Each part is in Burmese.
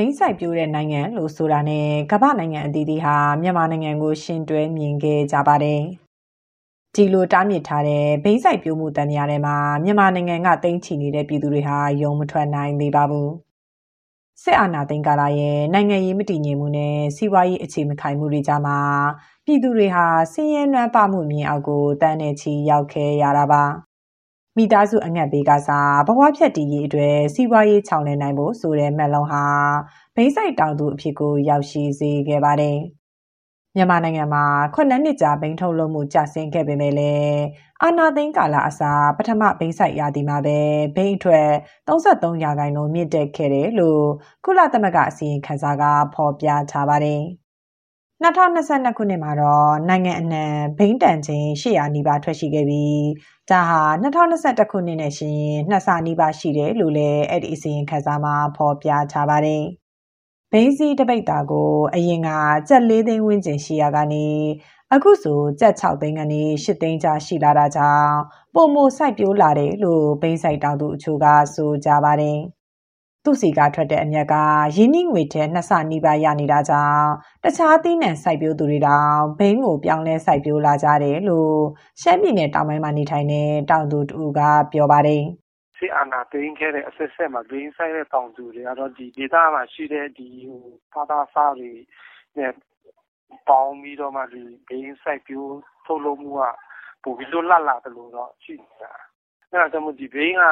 ဘိန်းဆိုင်ပြိုးတဲ့နိုင်ငံလို့ဆိုတာနဲ့ကမ္ဘာနိုင်ငံအသီးသီးဟာမြန်မာနိုင်ငံကိုရှင်တွဲမြင်ခဲ့ကြပါတယ်။ဒီလိုတားမြစ်ထားတဲ့ဘိန်းဆိုင်ပြိုးမှုတန်ရာထဲမှာမြန်မာနိုင်ငံကတိန့်ချီနေတဲ့ပြည်သူတွေဟာယုံမထွက်နိုင်သေးပါဘူး။စစ်အာဏာသိမ်းကာလရဲ့နိုင်ငံရေးမတည်ငြိမ်မှုနဲ့စီးပွားရေးအခြေမခိုင်မှုတွေကြားမှာပြည်သူတွေဟာဆင်းရဲနွမ်းပါမှုမြင်အောက်ကိုတန်းနေချီရောက်ခဲ့ရတာပါ။ မိသားစုအငတ်ဘေးကစားဘဝဖြတ်တည်ရေးအတွက်စီးပွားရေးချောင်လည်နိုင်ဖို့ဆိုတဲ့မှတ်လုံးဟာဘိန်းဆိုင်တောင်သူအဖြစ်ကိုရောက်ရှိစေခဲ့ပါတယ်။မြန်မာနိုင်ငံမှာခုနှစ်နှစ်ကြာဘိန်းထုတ်လုပ်မှုကျဆင်းခဲ့ပေမဲ့လည်းအာနာသိန်းကာလအစားပထမဘိန်းဆိုင်ရာသီမှာပဲဘိန်းအထွတ်33ရာခိုင်နှုန်းမြင့်တက်ခဲ့တယ်လို့ကုလသမဂ္ဂအစည်းအဝေးခန်းစာကဖော်ပြထားပါတယ်။ 2022ခုနှစ်မှာတော့နိုင်ငံအနှံဘိန်းတန်ချိန်800နီးပါးထွက်ရှိခဲ့ပြီးဒါဟာ2021ခုနှစ်နဲ့ရှင်နှစ်ဆနီးပါးရှိတယ်လို့လည်းအဲ့ဒီအစီရင်ခံစာမှာဖော်ပြထားပါတယ်။ဘိန်းစီတပိတ်တာကိုအရင်ကကြက်၄သိန်းဝန်းကျင်ရှိရကနေအခုဆိုကြက်6သိန်းကနေ8သိန်းကြားရှိလာတာကြောင့်ပုံမိုစိုက်ပြိုးလာတယ်လို့ဘိန်းဆိုင်တောင်သူအချို့ကဆိုကြပါတယ်။ သူ့စီကထွက်တဲ့အမြက်ကရင်းနှီးငွေထဲနှစ်ဆနီးပါးရနေတာကြောင့်တခြားသီးနှံစိုက်ပျိုးသူတွေတောင်ဘိန်းကိုပြောင်းလဲစိုက်ပျိုးလာကြတယ်လို့ရှမ်းပြည်နယ်တောင်ပိုင်းမှာနေထိုင်တဲ့တောင်သူတူကပြောပါတယ်စစ်အာဏာသိမ်းခဲ့တဲ့အဆက်ဆက်မှာဂိမ်းဆိုင်တဲ့တောင်သူတွေကတော့ဒီဒေသမှာရှိတဲ့ဒီဖာသာစားတွေနဲ့ပေါင်းပြီးတော့မှဒီဂိမ်းဆိုင်ပြိုးထုတ်လုပ်မှုကပိုပြီးလွတ်လပ်လာတယ်လို့တော့ရှိနေတာ။အဲဒါကြောင့်မို့ဒီဘိန်းက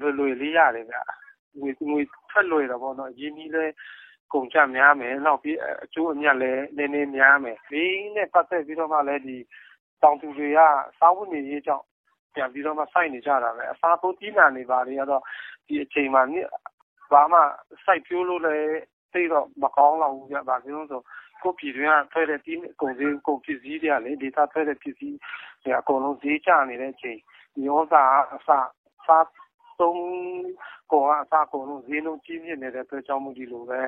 လွယ်လွယ်လေးရတယ်ဗျ ငွေငွေထွက်လွယ်တာပေါ့နော်။ရင်းနှီးလည်းကုန်ကျများမယ်။နောက်ပြီးအကျိုးအမြတ်လည်းနည်းနည်းများမယ်။ဘိန်းနဲ့ပတ်သက်ပြီးတော့မှလည်းဒီတောင်သူတွေကစားဝတ်နေရေးကြောင့်ပြန်ပြီးတော့မှစိုက်နေကြတာပဲ။အစားထိုးသီးနှံတွေဘာတွေကတော့ဒီအချိန်မှာဘာမှစိုက်ပျိုးလို့လည်းသိပ်တော့မကောင်းလောက်ဘူးဗျ။ဘာဖြစ်လို့လဲဆိုတော့ကိုယ့်ပြည်တွင်းကထွက်တဲ့ကုန်ပစ္စည်းတွေကလေဒေသထွက်တဲ့ပစ္စည်းတွေအကုန်လုံးဈေးကျနေတဲ့အချိန်မြေဩဇာကအစစား သုံးကုန်ကအစအကုန်လုံးဈေးနှုန်းကြီးမြင့်နေတဲ့အတွက်ကြောင့်မို့ဒီလိုပဲ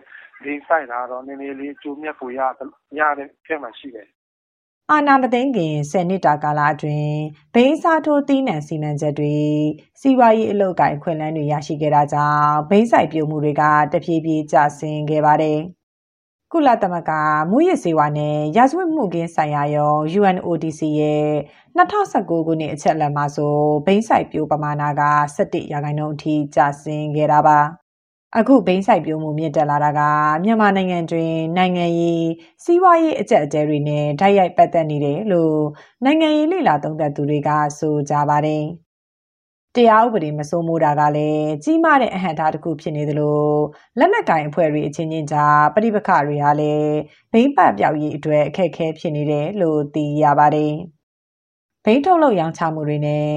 ဈေးစိုက်တာကတော့နည်းနည်းလေးအကျိုးအမြတ်ပိုရတဲ့အထဲမှာရှိတယ်။အာဏာမသိမ်းခင်၁၀နှစ်တာကာလအတွင်းဘိန်းအစားထိုးသီးနှံစီမံချက်တွေ၊စီးပွားရေးအလုပ်အကိုင်အခွင့်အလမ်းတွေရရှိခဲ့တာကြောင့်ဘိန်းစိုက်ပျိုးမှုတွေကတဖြည်းဖြည်းကျဆင်းခဲ့ပါတယ် ကုလသမဂ္ဂမူရစ်စေဝါနဲ့ရာဇဝတ်မှုခင်းဆိုင်ရာရော UNODC ရဲ့2019ခုနှစ်အချက်အလက်မှာဆိုဘိန်းဆိုင်ပြိုးပမာဏက17ရာခိုင်နှုန်းအထိကျဆင်းခဲ့တာပါအခုဘိန်းဆိုင်ပြိုးမှုမြင့်တက်လာတာကမြန်မာနိုင်ငံတွင်နိုင်ငံရေးစီးပွားရေးအကျပ်အကျဲတွေနဲ့ဓာတ်ရိုက်ပတ်သက်နေတယ်လို့နိုင်ငံရေးလှိလာသုံးသပ်သူတွေကဆိုကြပါတယ်။ တရားဥပဒေမစိုးမိုးတာကလည်းကြီးမားတဲ့အဟန့်အတားတစ်ခုဖြစ်နေသလိုလက်နက်ကင်အဖွဲ့တွေအချင်းချင်းကြားပဋိပက္ခတွေဟာလည်းဘိမ့်ပတ်ပြောက်ရေးအတွက်အခက်အခဲဖြစ်နေတယ်လို့သိရပါတယ်။ဘိန်းထုတ်လုပ်ရောင်းချမှုတွေနဲ့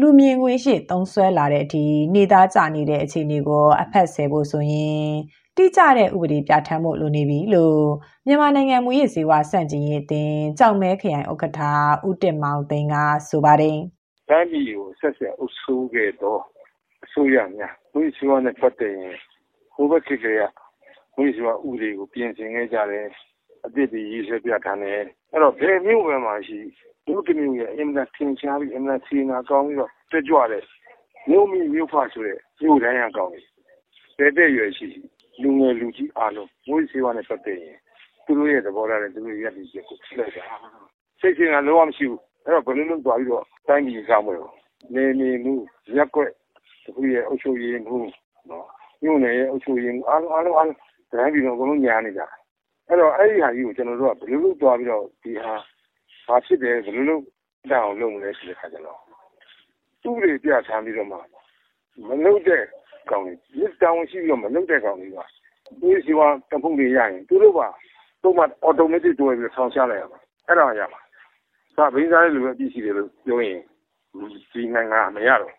လူမြင်ကွင်းရှိသုံးဆွဲလာတဲ့အထိနေသားကြနေတဲ့အခြေအနေကိုအဖက်ဆယ်ဖို့ဆိုရင်တိကျတဲ့ဥပဒေပြဋ္ဌာန်းဖို့လိုနေပြီလို့မြန်မာနိုင်ငံမူရစ်စေဝါစန့်ကျင်ရေးအသင်းကြောက်မဲခရိုင်ဥက္ကဋ္ဌဦးတင်မောင်သိန်းကဆိုပါတယ်။ တိုင်းပြည်ကိုဆက်ဆက်အုပ်စိုးခဲ့သောအစိုးရများမူးယစ်ဆေးဝါးနဲ့ပတ်သက်ရင်ဟိုဘက်ခေတ်ကမူးယစ်ဆေးဝါးဥပဒေကိုပြင်ဆင်ခဲ့ကြတယ်အသစ်တွေရေးဆွဲပြဋ္ဌာန်းတယ်အဲ့တော့ဘယ်မျိုးပဲမှာရှိတို့တမျိုးရဲ့အင်မတန်ထင်ရှားပြီးအင်မတန်စီနာကောင်းပြီးတော့တက်ကြွတဲ့မျိုးမိမျိုးဖဆိုတဲ့မျိုးတိုင်းရကောင်းတယ်တဲ့တဲ့ရွယ်ရှိလူငယ်လူကြီးအားလုံးမူးယစ်ဆေးဝါးနဲ့ပတ်သက်ရင်သူတို့ရဲ့သဘောထားနဲ့သူတို့ရဲ့ရည်ရည်ချက်ကိုလိုက်တာစိတ်ချင်းကလုံးဝမရှိဘူး အဲ့တော့ဘယ်လိုလုပ်သွားပြီးတော့တိုင်းပြည်ကောင်းမလို့နေနေမှုရက်ွက်တခုရဲ့အုပ်ချုပ်ရေးမှုနော်ညွန့်နယ်ရဲ့အုပ်ချုပ်ရေးမှုအားလုံးအားလုံးအားလုံးတိုင်းပြည်တော့အကုန်လုံးညာနေကြအဲ့တော့အဲ့ဒီဟာကြီးကိုကျွန်တော်တို့ကဘယ်လိုလုပ်သွားပြီးတော့ဒီဟာဘာဖြစ်တယ်ဘယ်လိုလုပ်တောင်းလုပ်မလဲဆိုတဲ့ခါကျတော့သူ့တွေပြဋ္ဌာန်းပြီးတော့မှမလုပ်တဲ့ကောင်တွေမြစ်တောင်းရှိပြီးတော့မလုပ်တဲ့ကောင်တွေကဒီစီဝါတဖုန်တွေရရင်သူတို့ပါတော့မှ automatic တွဲပြီးဆောင်းချလိုက်ရမှာအဲ့ဒါရမှာ စာဘိန်းစားတဲ့လူပဲပြည်စီတယ်လို့ပြောရင်ဒီနိုင်ငံမရတော့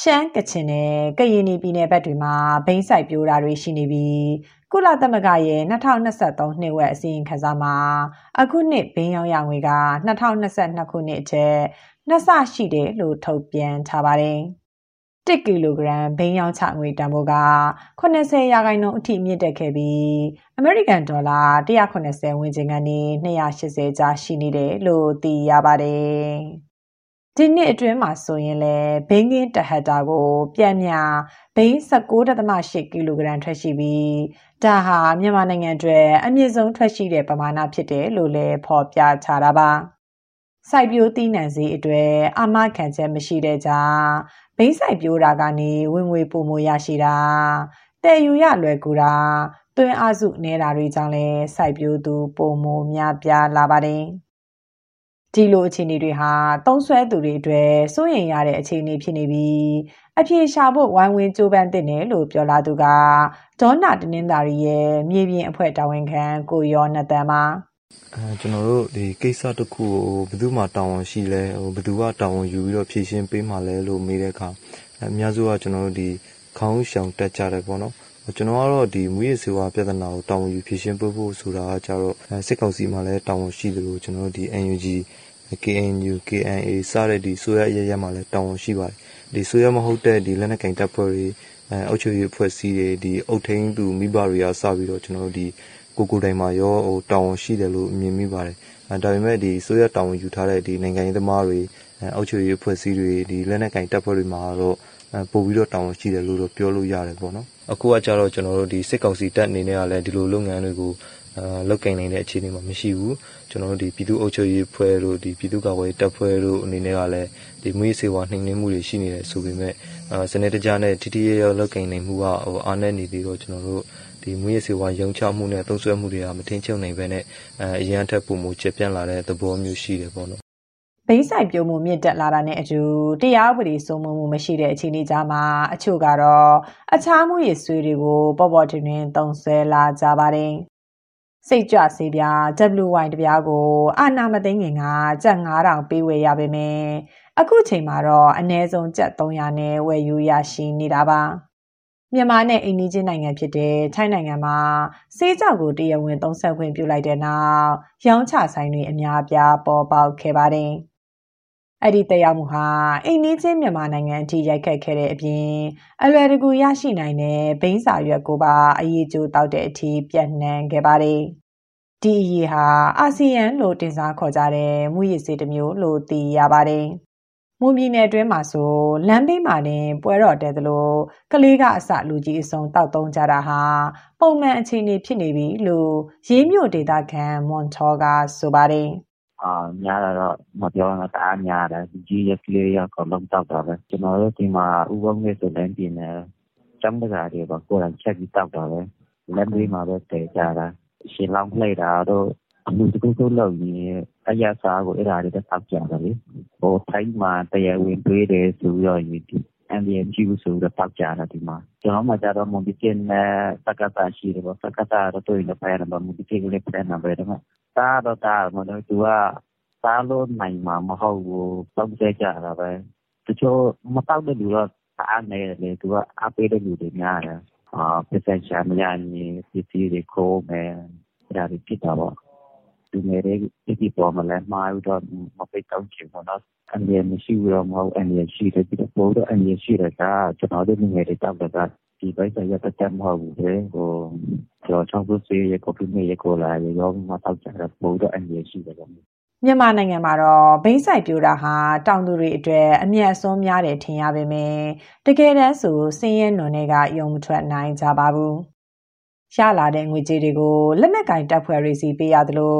ရှမ်းကချင်နဲ့ကရင်ပြည်နယ်ဘက်တွေမှာဘိန်းဆိုင်ပြိုးတာတွေရှိနေပြီးကုလသမဂ္ဂရဲ့2023နှစ်ဝက်အစီရင်ခံစာမှာအခုနှစ်ဘင်းရောင်းရငွေက2022ခုနှစ်အထက်နှစ်ဆရှိတယ်လို့ထုတ်ပြန်ထားပါတယ်။ 1ကီလိုဂရမ်ဘင်းရောင်းချငွေတန်ဖိုးက80ရာခိုင်နှုန်းအထိမြင့်တက်ခဲ့ပြီးအမေရိကန်ဒေါ်လာ180ဝန်းကျင်ကနေ280ကျားရှိနေတယ်လို့သိရပါတယ်။ဒီနှစ်အတွင်းမှာဆိုရင်လည်းဘိန်းကင်းတဟက်တာကို ပြန်မြဘိန်း16.8ကီလိုဂရမ်ထွက်ရှိပြီးဒါဟာမြန်မာနိုင်ငံအတွက်အမြင့်ဆုံးထွက်ရှိတဲ့ပမာဏဖြစ်တယ်လို့လည်းဖော်ပြထားတာပါ စိုက်ပျိုးသီးနှံစည်းအတွက်အာမခံချက်မရှိတဲ့ကြောင့်ဘိန်းစိုက်ပျိုးတာကနေဝင်ငွေပုံမရရှိတာတည်ယူရလွယ်ကူတာသွင်းအားစုနေတာတွေကြောင့်လည်းစိုက်ပျိုးသူပုံမများပြားလာပါတယ်ဒီလိုအခြေအနေတွေဟာသုံးဆွဲသူတွေအတွက်စိုးရိမ်ရတဲ့အခြေအနေဖြစ်နေပြီးအပြေရှာဖို့ဝိုင်းဝန်းကြိုးပမ်းသင့်တယ်လို့ပြောလာသူကဒေါနာတနင်္သာရီရဲ့မြေပြင်အဖွဲ့တာဝန်ခံကိုရောနတန်ပါ အဲကျွန်တော်တို့ဒီကိစ္စတစ်ခုကိုဘယ်သူမှတာဝန်ရှိလဲဟိုဘယ်သူကတာဝန်ယူပြီးတော့ဖြည့်ရှင်းပေးမှလဲလို့မေးတဲ့အခါအများစုကကျွန်တော်တို့ဒီခေါင်းရှောင်တက်ကြတယ်ပေါ့နော်ကျွန်တော်ကတော့ဒီမူရစေဝါပြဿနာကိုတာဝန်ယူဖြေရှင်းပေးဖို့ဆိုတာကကြတော့စစ်ကောင်စီမှာလည်းတာဝန်ရှိတယ်လို့ကျွန်တော်တို့ဒီ NUG KNU KNA စတဲ့ဒီဆိုရအရရမှာလည်းတာဝန်ရှိပါတယ်ဒီဆိုရမဟုတ်တဲ့ဒီလက်နက်ကင်တပ်ဖွဲ့တွေအဲအုပ်ချုပ်ရေးအဖွဲ့အစည်းတွေဒီအုပ်ထိန်းသူမိဘတွေကစပြီးတော့ကျွန်တော်တို့ဒီ ကိုကိုတိုင်မှာရောဟိုတာဝန်ရှိတယ်လို့မြင်မိပါတယ်အဲဒါပေမဲ့ဒီဆိုရတာဝန်ယူထားတဲ့ဒီနိုင်ငံရေးသမားတွေအုပ်ချုပ်ရေးအဖွဲ့အစည်းတွေဒီလက်နက်ကင်တပ်ဖွဲ့တွေမှာတော့ပို့ပြီးတော့တာဝန်ရှိတယ်လို့တော့ပြောလို့ရတယ်ပေါ့နော်အခုကကြတော့ကျွန်တော်တို့ဒီစစ်ကောင်စီတပ်အနေနဲ့ကလည်းဒီလိုလုပ်ငန်းတွေကိုအာလောက်ကင်နေတဲ့အခြေအနေမှာမရှိဘူးကျွန်တော်တို့ဒီပြည်သူ့အုပ်ချုပ်ရေးဖွဲ့တို့ဒီပြည်သူ့ကာကွယ်တပ်ဖွဲ့တို့အနေနဲ့ကလည်းဒီမွေးစေဝါနှိမ်နှင်းမှုတွေရှိနေတယ်ဆိုပေမဲ့အာစနေတကြနဲ့ထိထိရရလောက်ကင်နေမှုကဟိုအားနည်းနေသေးတော့ကျွန်တော်တို့ ဒီမွေးစေဝါရုံချမှုနဲ့သုံးစွဲမှုတွေကမထင်းချုံနိုင်ပဲနဲ့အဲအရန်ထက်ပုံမှုကျပြန့်လာတဲ့သဘောမျိုးရှိတယ်ပေါ့နော်ဘိန်းဆိုင်ပြုံးမှုမြင့်တက်လာတာနဲ့အတူတရားဥပဒေစိုးမိုးမှုမရှိတဲ့အခြေအနေကြားမှာအချို့ကတော့အခြားမှုရည်ဆွေးတွေကိုပေါ်ပေါ်တင်တင်တုံဆွဲလာကြပါတယ်စိတ်ကြွဆေးပြား WY တပြားကိုအာနာမသိငင်ကကျပ်9000ပေးဝယ်ရပါမယ်အခုချိန်မှာတော့အနည်းဆုံးကျပ်300နဲ့ဝယ်ယူရရှိနေတာပါ မြန်မာနဲ့အိန္ဒိချင်းနိုင်ငံဖြစ်တဲ့ထိုင်းနိုင်ငံမှာစေးကြောက်ကိုတရားဝင်သုံးဆက်ခွင့်ပြုလိုက်တဲ့နောက်ရောင်းချဆိုင်တွေအများအပြားပေါ်ပေါက်ခဲ့ပါတယ်။အဲ့ဒီတရားမှုဟာအိမ်နီးချင်းမြန်မာနိုင်ငံအထိရိုက်ခတ်ခဲ့တဲ့အပြင်အလွယ်တကူရရှိနိုင်တဲ့ဘိန်းစာရွက်ကိုပါအရေးကြိုးတောက်တဲ့အထိပြန့်နှံ့ခဲ့ပါတယ်။ဒီအရေးဟာအာဆီယံလို့တင်စားခေါ်ကြတဲ့မူရစ်စေတစ်မျိုးလို့သိရပါတယ်။ မွန်ပြည်နယ်အတွင်းမှာဆိုလမ်းဘေးမှာတင်ပွဲတော်တဲသလိုကလေးကအစလူကြီးအစုံတောက်သုံးကြတာဟာပုံမှန်အခြေအနေဖြစ်နေပြီလို့ရေးမြို့ဒေသခံမွန်ထောကဆိုပါတယ်။အာများတာတော့မပြောရင်တအားများတယ်ကြီးရကလေးရအကုန်လုံးတောက်တာပဲကျွန်တော်တို့ဒီမှာဥပုံနဲ့ဆိုလည်းပြင်တယ်ចង់တကားတွေပေါ့ကိုယ်တိုင်ချက်ပြီးတောက်တာပဲလက်လေးမှာပဲတည်ကြတာရှင်လောင်းလှည့်တာတော့ အမှုတခုခုလုပ်ရင်အရစာကိုအဲ့ဒါတွေတောက်ကြတယ်လေဟိုထိုင်းမှာတရားဝင်တွေးတယ်ဆိုတော့ဒီ MBM ကြီးဆိုတော့တောက်ကြတာဒီမှာကျွန်တော်မှကြတော့မွန်ဒီကျင်းနဲ့စကားတာရှိတယ်ပေါ့စကားတာတော့တွေ့နေပါတယ်မွန်ဒီကျင်းလေးပြန်နေပဲတော့စားတော့စားမလို့သူကစားလို့နိုင်မှာမဟုတ်ဘူးတောက်ကြကြတာပဲတချို့မတောက်တဲ့လူတော့စားနေတယ်လေသူကအားပေးတဲ့လူတွေများတယ်အာပစ္စည်းချမ်းမရရင်ပစ္စည်းတွေခိုးမယ်ဒါတွေဖြစ်တာပေါ့ သူငယ်တွေဒီပေါ်မှာလည်းမှားတော့မပိတ်တော့ချင်ဘူးတော့အန်ရမရှိဘူးတော့မဟုတ်အန်ရရှိတယ်ပြီးတော့ပို့တော့အန်ရရှိတယ်ကကျွန်တော်တို့ငယ်တွေတောက်တဲ့ကဒီဘိုက်ဆိုင်ရတဲ့မဟုတ်ဘူးလေဟိုကျော်ချောင်းစုစေးရကော်ဖီမေးရကိုလာရရောမတောက်ကြတာပို့တော့အန်ရရှိတယ်ပေါ့မြန်မာနိုင်ငံမှာတော့ဘိန်းဆိုင်ပြိုတာဟာတောင်သူတွေအတွက်အမျက်အစွန်းများတယ်ထင်ရပေမယ့်တကယ်တမ်းဆိုစင်းရဲနွန်တွေကယုံမထွက်နိုင်ကြပါဘူး ရလာတဲ့ငွေကြေးတွေကိုလက်နက်ကင်တပ်ဖွဲ့တွေစီပေးရသလို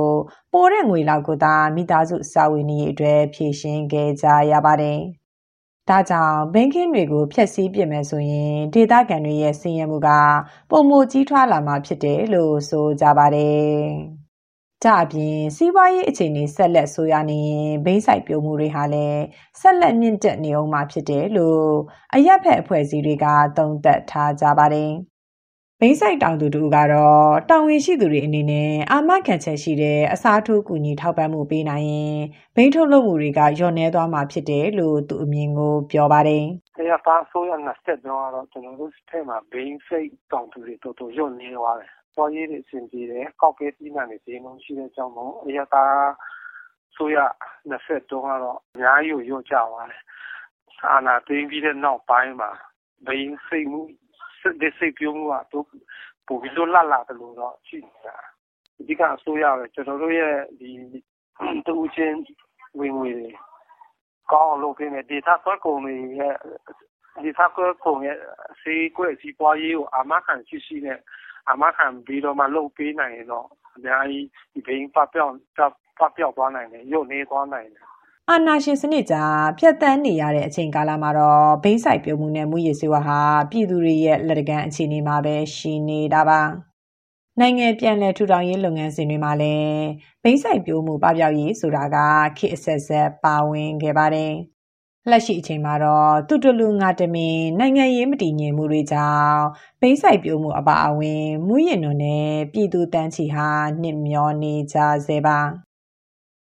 ပိုတဲ့ငွေလောက်ကိုသာမိသားစုစာဝင်ကြီးအတွက်ဖြည့်ရှင်းခဲ့ကြရပါတယ်။ဒါကြောင့်ဘင်းကင်းတွေကိုဖျက်ဆီးပစ်မယ်ဆိုရင်ဒေသခံတွေရဲ့စည်ရမှုကပုံမကြီးထွားလာမှာဖြစ်တယ်လို့ဆိုကြပါတယ်။ကြအပြင်စီးပွားရေးအခြေအနေဆက်လက်ဆိုးရနေရင်ဘိန်းဆိုင်ပြိုမှုတွေဟာလည်းဆက်လက်မြင့်တက်နေအောင်မှာဖြစ်တယ်လို့အရက်ဖက်အဖွဲ့အစည်းတွေကသုံးသပ်ထားကြပါတယ်။ ဘိန်းဆိုင်တောင်သူတူကတော့တောင်ဝင်ရှိသူတွေအနေနဲ့အာမခံချက်ရှိတဲ့အစားထိုးကူညီထောက်ပံ့မှုပေးနိုင်ရင်ဘိန်းထုတ်လုပ်မှုတွေကလျော့နှဲသွားမှာဖြစ်တယ်လို့သူအမြင်ကိုပြောပါတယ်။တရားပါဆိုးရနှစ်ဆက်တော့ကျွန်တော်တို့ထဲမှာဘိန်းစိတ်တောင်သူတွေတော်တော်လျော့နှဲသွားတယ်သွားရေးတွေအဆင်ပြေတယ်ကောက်ကဲပြီးမှလည်းဈေးနှုန်းရှိတဲ့အကြောင်းမို့အရသာဆိုရ20တုန်းကတော့အများကြီးကိုရော့ကျသွားတယ်အာနာသိမ်းပြီးတဲ့နောက်ပိုင်းမှာဘိန်းစိတ်မှု စစ်တဲ့စိတ်ပြုံးမှုကတော့ပိုပြီးတော့လာလာတယ်လို့တော့ရှိနေတာအဓိကအစိုးရပဲကျွန်တော်တို့ရဲ့ဒီတူချင်းဝင်ဝင်တွေကောင်းလို့ပြင်တဲ့ data ဆွဲကုန်တွေရဲ့ data ဆွဲကုန်ရဲ့စီးကွက်စီးပွားရေးကိုအာမခံရှိရှိနဲ့အာမခံပြီးတော့မှလုပ်ပေးနိုင်ရင်တော့အများကြီးဒီဘိန်းပပျောက်ပပျောက်သွားနိုင်တယ်ရုပ်နေသွားနိုင်တယ် အာနာရှင်စနစ်ကြာဖြတ်တန်းနေရတဲ့အချိန်ကာလမှာတော့ဘိန်းဆိုင်ပြုံမှုနဲ့မူရည်စေဝါဟာပြည်သူတွေရဲ့လက်တကမ်းအခြေအနေမှာပဲရှိနေတာပါနိုင်ငံပြန်လည်ထူထောင်ရေးလုပ်ငန်းစဉ်တွေမှာလည်းဘိန်းဆိုင်ပြိုးမှုပပျောက်ရေးဆိုတာကခေတ်အဆက်ဆက်ပါဝင်ခဲ့ပါတယ်။လက်ရှိအချိန်မှာတော့တူတလူငါတမင်နိုင်ငံရေးမတည်ငြိမ်မှုတွေကြောင့်ဘိန်းဆိုင်ပြိုးမှုအပါအဝင်မူရည်နုံနဲ့ပြည်သူတန်းချီဟာနှစ်မျောနေကြစေပါ။